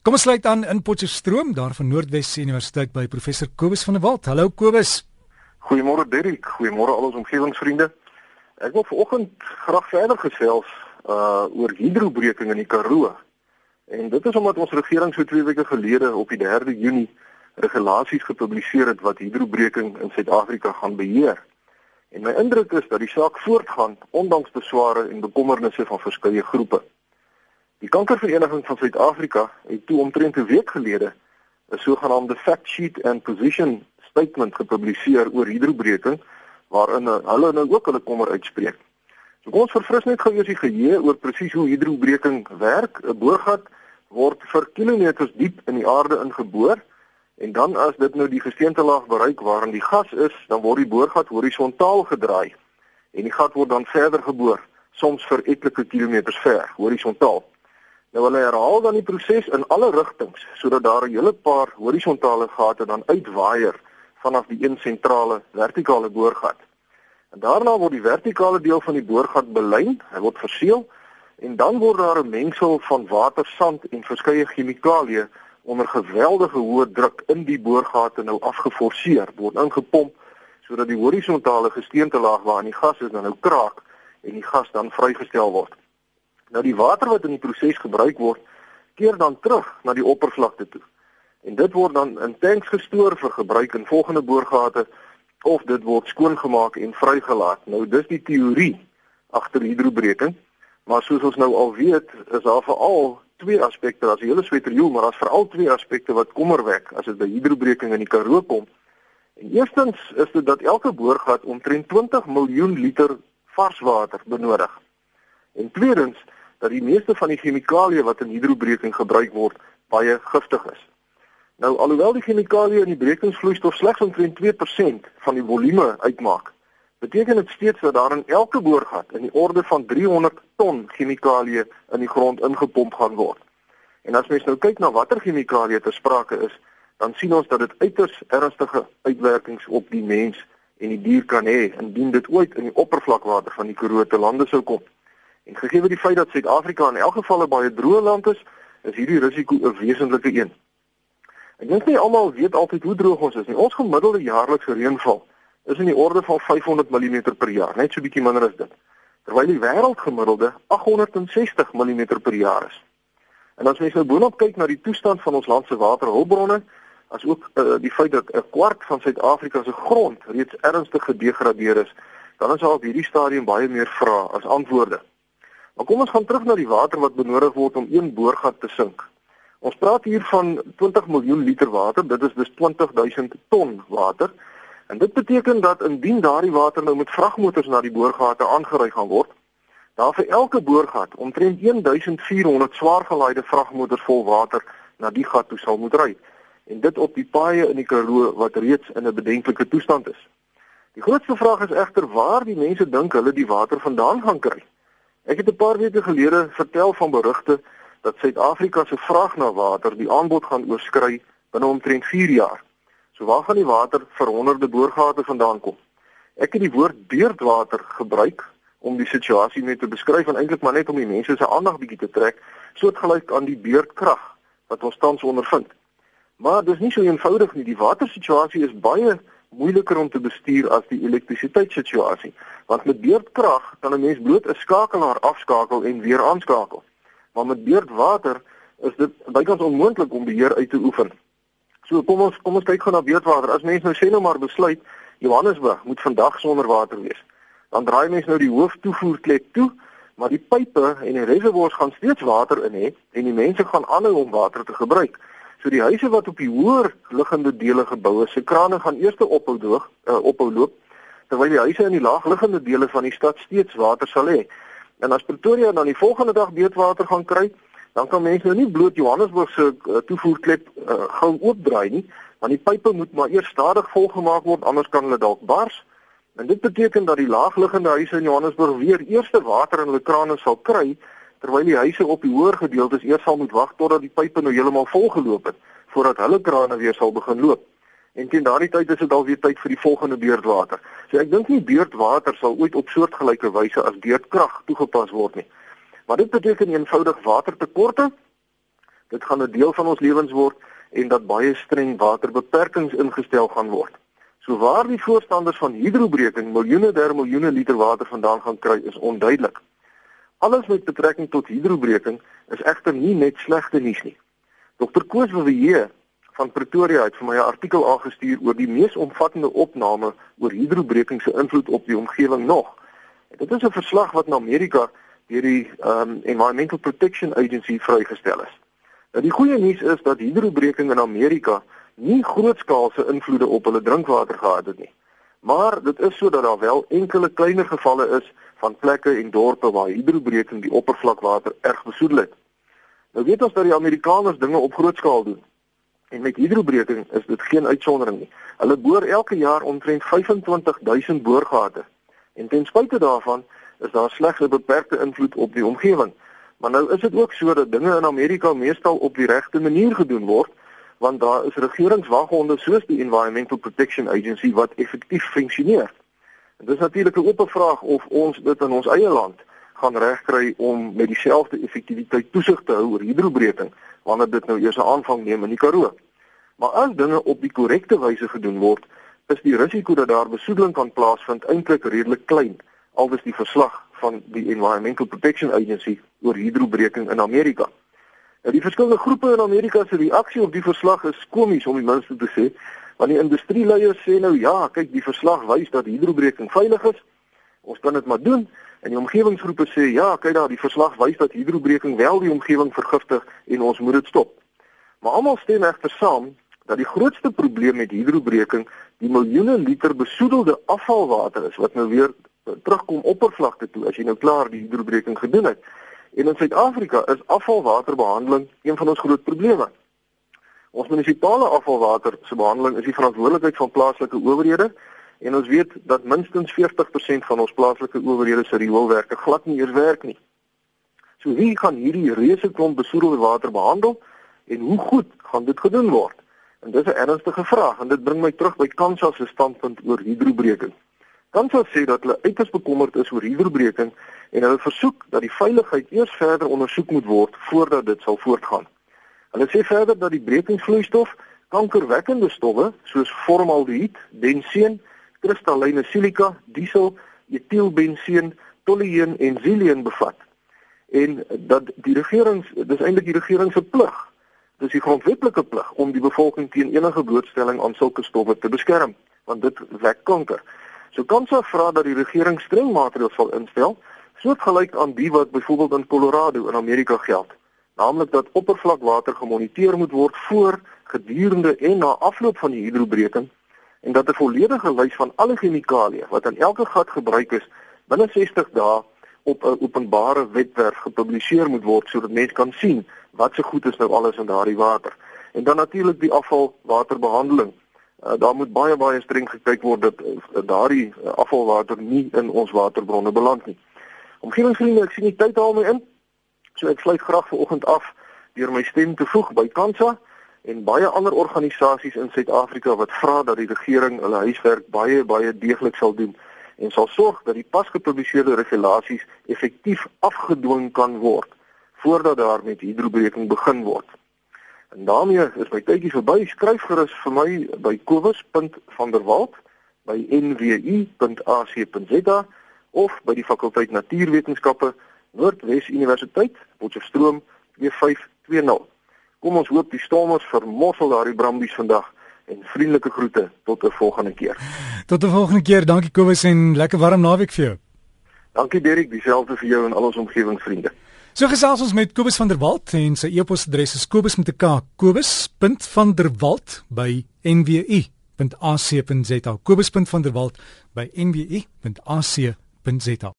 Kom ons sluit aan in Potchefstroom daar van Noordwes Universiteit by professor Kobus van der Walt. Hallo Kobus. Goeiemôre Dirk, goeiemôre al ons omgewingsvriende. Ek wil vanoggend graag verder gesels uh oor hidrobreking in die Karoo. En dit is omdat ons regering so 2 weke gelede op die 3de Junie regulasies gepubliseer het wat hidrobreking in Suid-Afrika gaan beheer. En my indruk is dat die saak voortgaan ondanks besware en bekommernisse van verskeie groepe. Die Kankervereniging van Suid-Afrika het toe omtrent 'n week gelede 'n sogenaamde fact sheet and position statement gepubliseer oor hidrobreking waarin hulle nou ook hulle kommer uitspreek. So kom ons verfris net gou eers die geheue oor presies hoe hidrobreking werk. 'n Boorgat word vir kilometers diep in die aarde ingeboor en dan as dit nou die gesteentelaag bereik waarin die gas is, dan word die boorgat horisontaal gedraai en die gat word dan verder geboor, soms vir etlike kilometers ver horisontaal. Nou hulle herhaal dan die proses in alle rigtings sodat daar 'n hele paar horisontale gate dan uitwaaier vanaf die een sentrale vertikale boorgat. En daarna word die vertikale deel van die boorgat belyn, hy word verseël en dan word daar 'n mengsel van water, sand en verskeie chemikalieë onder geweldige hoë druk in die boorgate nou afgeforceer, word ingepomp sodat die horisontale gesteentelaag waarin die gas is dan nou kraak en die gas dan vrygestel word. Nou die water wat in die proses gebruik word, keer dan terug na die oppervlakte toe. En dit word dan in tanks gestoor vir gebruik in volgende boorgate of dit word skoongemaak en vrygelaat. Nou dis die teorie agter hidrobreking. Maar soos ons nou al weet, is daar veral twee aspekte, daar's 'n hele sweterjoel, maar daar's veral twee aspekte wat kommer wek as dit by hidrobreking in die Karoo kom. En eerstens is dit dat elke boorgat omtrent 20 miljoen liter vars water benodig. En tweedens dat die meeste van die chemikalieë wat in hidrobreking gebruik word, baie giftig is. Nou alhoewel die chemikalieë in die brekingsvloeistof slegs omtrent 2% van die volume uitmaak, beteken dit steeds dat daar in elke boorgat in die orde van 300 ton chemikalieë in die grond ingepomp gaan word. En as mens nou kyk na watter chemikalieë ter sprake is, dan sien ons dat dit uiters ernstige uitwerkings op die mens en die dier kan hê indien dit ooit in die oppervlakwater van die Karoo te lande sou kom. En gegee die feit dat Suid-Afrika in elk geval 'n baie droë land is, is hierdie risiko 'n wesentlike een. Ek dink nie almal weet altyd hoe droog ons is nie. Ons gemiddelde jaarlikse reënval is in die orde van 500 mm per jaar, net so bietjie minder as dit. Terwyl die wêreldgemiddelde 860 mm per jaar is. En as mens nou boonop kyk na die toestand van ons land se waterhulpbronne, as ook uh, die feit dat 'n kwart van Suid-Afrika se grond reeds ernstig gedegradeer is, dan is daar op hierdie stadium baie meer vrae as antwoorde. Maar kom ons gaan terug na die water wat benodig word om een boorgat te sink. Ons praat hier van 20 miljoen liter water, dit is dus 20000 ton water. En dit beteken dat indien daardie water nou met vragmotors na die boorgate aangery gaan word, daar vir elke boorgat omtrent 1400 swaargelaaide vragmotors vol water na die gat toe sal moet ry. En dit op die paaie in die Karoo wat reeds in 'n bedenklike toestand is. Die grootste vraag is egter waar die mense dink hulle die water vandaan gaan kry. Ek het 'n paar weke gelede vertel van berigte dat Suid-Afrika se vraag na water die aanbod gaan oorskry binne omtrent 4 jaar. So waar gaan die water vir honderde boorgate vandaan kom? Ek het die woord beurtwater gebruik om die situasie mee te beskryf en eintlik maar net om die mense se aandag bietjie te trek, soortgelyk aan die beurtkrag wat ons tans ondervind. Maar dis nie so eenvoudig nie. Die watersituasie is baie moeiliker om te bestuur as die elektrisiteitssituasie, want met beurtkrag kan 'n mens bloot 'n skakelaar afskakel en weer aanskakel. Maar met beurtwater is dit bykans onmoontlik om beheer uit te oefen. So kom ons kom ons kyk gou na beurtwater. As mense nou sê nou maar besluit Johannesburg moet vandag sonder water wees. Dan draai mense nou die hooftoevoerklep toe, maar die pype en die reservoirs gaan steeds water in hê en die mense gaan aanhou om water te gebruik. So die huise wat op die hoër liggende dele gebou is, se krane gaan eers ophou droog, uh, ophou loop, terwyl die huise in die laagliggende dele van die stad steeds water sal hê. En as Pretoria dan die volgende dag beurtwater gaan kry, dan kan mense nou nie bloot Johannesburg se uh, toevoerklep uh, gou oopdraai nie, want die pype moet maar eers stadig volgemaak word anders kan hulle dalk bars. En dit beteken dat die laagliggende huise in Johannesburg weer eerste water in hulle krane sal kry terwyl die huise op die hoër gedeeltes eers sal moet wag totdat die pype nou heeltemal volgeloop het voordat hulle krane weer sal begin loop. En teen daardie tyd is dit al weer tyd vir die volgende beurtwater. So ek dink nie beurtwater sal ooit op soortgelyke wyse as beurtkrag toegepas word nie. Maar dit beteken eenvoudig watertekorte Dit gaan 'n deel van ons lewens word en dat baie streng waterbeperkings ingestel gaan word. So waar die voorstanders van hidrobreking miljoene der miljoene liter water vandaan gaan kry is onduidelik. Alles met betrekking tot hidrobreking is egter nie net slegte nuus nie. Dr Koos Wewe van Pretoria het vir my 'n artikel aangestuur oor die mees omvattende opname oor hidrobreking se invloed op die omgewing nog. Dit is 'n verslag wat in Amerika deur die um, Environmental Protection Agency vrygestel is. Nou die goeie nuus is dat hidrobreking in Amerika nie grootskaalse invloede op hulle drinkwater gehad het nie. Maar dit is sodat daar wel enkele kleiner gevalle is van plekke en dorpe waar hidrobreking die oppervlakwater erg besoedel het. Nou weet ons dat die Amerikaners dinge op groot skaal doen. En met hidrobreking is dit geen uitsondering nie. Hulle boor elke jaar omtrent 25000 boorgate. En ten spyte daarvan is daar slegs 'n beperkte invloed op die omgewing. Maar nou is dit ook so dat dinge in Amerika meestal op die regte manier gedoen word, want daar is regeringswaghonde soos die Environmental Protection Agency wat effektief funksioneer. En dis natuurlik 'n oop vraag of ons dit in ons eie land gaan regkry om met dieselfde effektiwiteit toesig te hou oor hidrobreking wanneer dit nou eers 'n aanvang neem in die Karoo. Maar as dinge op die korrekte wyse gedoen word, is die risiko dat daar besoedeling kan plaasvind eintlik redelik klein, aldus die verslag van die Environmental Protection Agency oor hidrobreking in Amerika. Nou die verskillende groepe in Amerika se reaksie op die verslag is komies om die minste te sê, want die industrieleiers sê nou ja, kyk die verslag wys dat hidrobreking veilig is. Ons kan dit maar doen. En die omgewingsgroepe sê ja, kyk daar, die verslag wys dat hidrobreking wel die omgewing vergiftig en ons moet dit stop. Maar almal stem egter saam dat die grootste probleem met hidrobreking die miljoene liter besoedelde afvalwater is wat nou weer terugkom oppervlakte toe as jy nou klaar die hidrobreking gedoen het. En in Suid-Afrika is afvalwaterbehandeling een van ons groot probleme. Ons munisipale afvalwater se behandeling is die verantwoordelikheid van plaaslike owerhede en ons weet dat minstens 40% van ons plaaslike owerhede se rioolwerke glad nie eers werk nie. So wie gaan hierdie reuse klomp besoedelde water behandel en hoe goed gaan dit gedoen word? En dis 'n ernstige vraag en dit bring my terug by Kansa se standpunt oor hidrobreking. Kansa sê dat hulle uiters bekommerd is oor hidrobreking en hulle versoek dat die veiligheid eers verder ondersoek moet word voordat dit sal voortgaan. Hulle sê verder dat die brekingsvloeistof kankerwekkende stowwe soos formaldehied, benseen, kristalline silika, diesel, etielbenseen, tolueen en xyleen bevat en dat die regering dis eintlik die regering se plig dis die grondwetlike plig om die bevolking teen enige blootstelling aan sulke stowwe te beskerm want dit wek kanker. So kan sou vra dat die regering streng maatreëls sal instel soortgelyk aan die wat byvoorbeeld in Colorado in Amerika geld. Naamlik dat oppervlakwater gemoniteer moet word voor, gedurende en na afloop van die hidrobreking en dat 'n volledige lys van alle chemikalieë wat aan elke gat gebruik is binne 60 dae op 'n openbare webwerf gepubliseer moet word sodat mense kan sien wat se goed is nou alles in daardie water. En dan natuurlik die afvalwaterbehandeling. Uh, daar moet baie baie streng gekyk word dat uh, daardie uh, afvalwater nie in ons waterbronne beland nie. Omgewingsvriende, ek sien die tyd haal my in. So ek sluit graag vanoggend af deur my stem te voeg by Kansa en baie ander organisasies in Suid-Afrika wat vra dat die regering hulle huiswerk baie baie deeglik sal doen en sal sorg dat die pasgepubliseerde regulasies effektief afgedwing kan word voordat daar met hidrobreking begin word. En daarmee is my tydjie verby. Skryf gerus vir my by kobus.vanderwalt by nwu.ac.za of by die fakulteit Natuurwetenskappe Noordwes Universiteit, Potchefstroom 2520. Kom ons hoop die stormers vermossel daardie brambies vandag en vriendelike groete tot 'n volgende keer. Tot 'n volgende keer. Dankie Kobus en lekker warm naweek vir jou. Dankie Derek, dieselfde vir jou en al ons omgewingsvriende. So gesels ons met Kobus van der Walt en sy e-posadres is kobus met 'n k kobus.vanderwalt by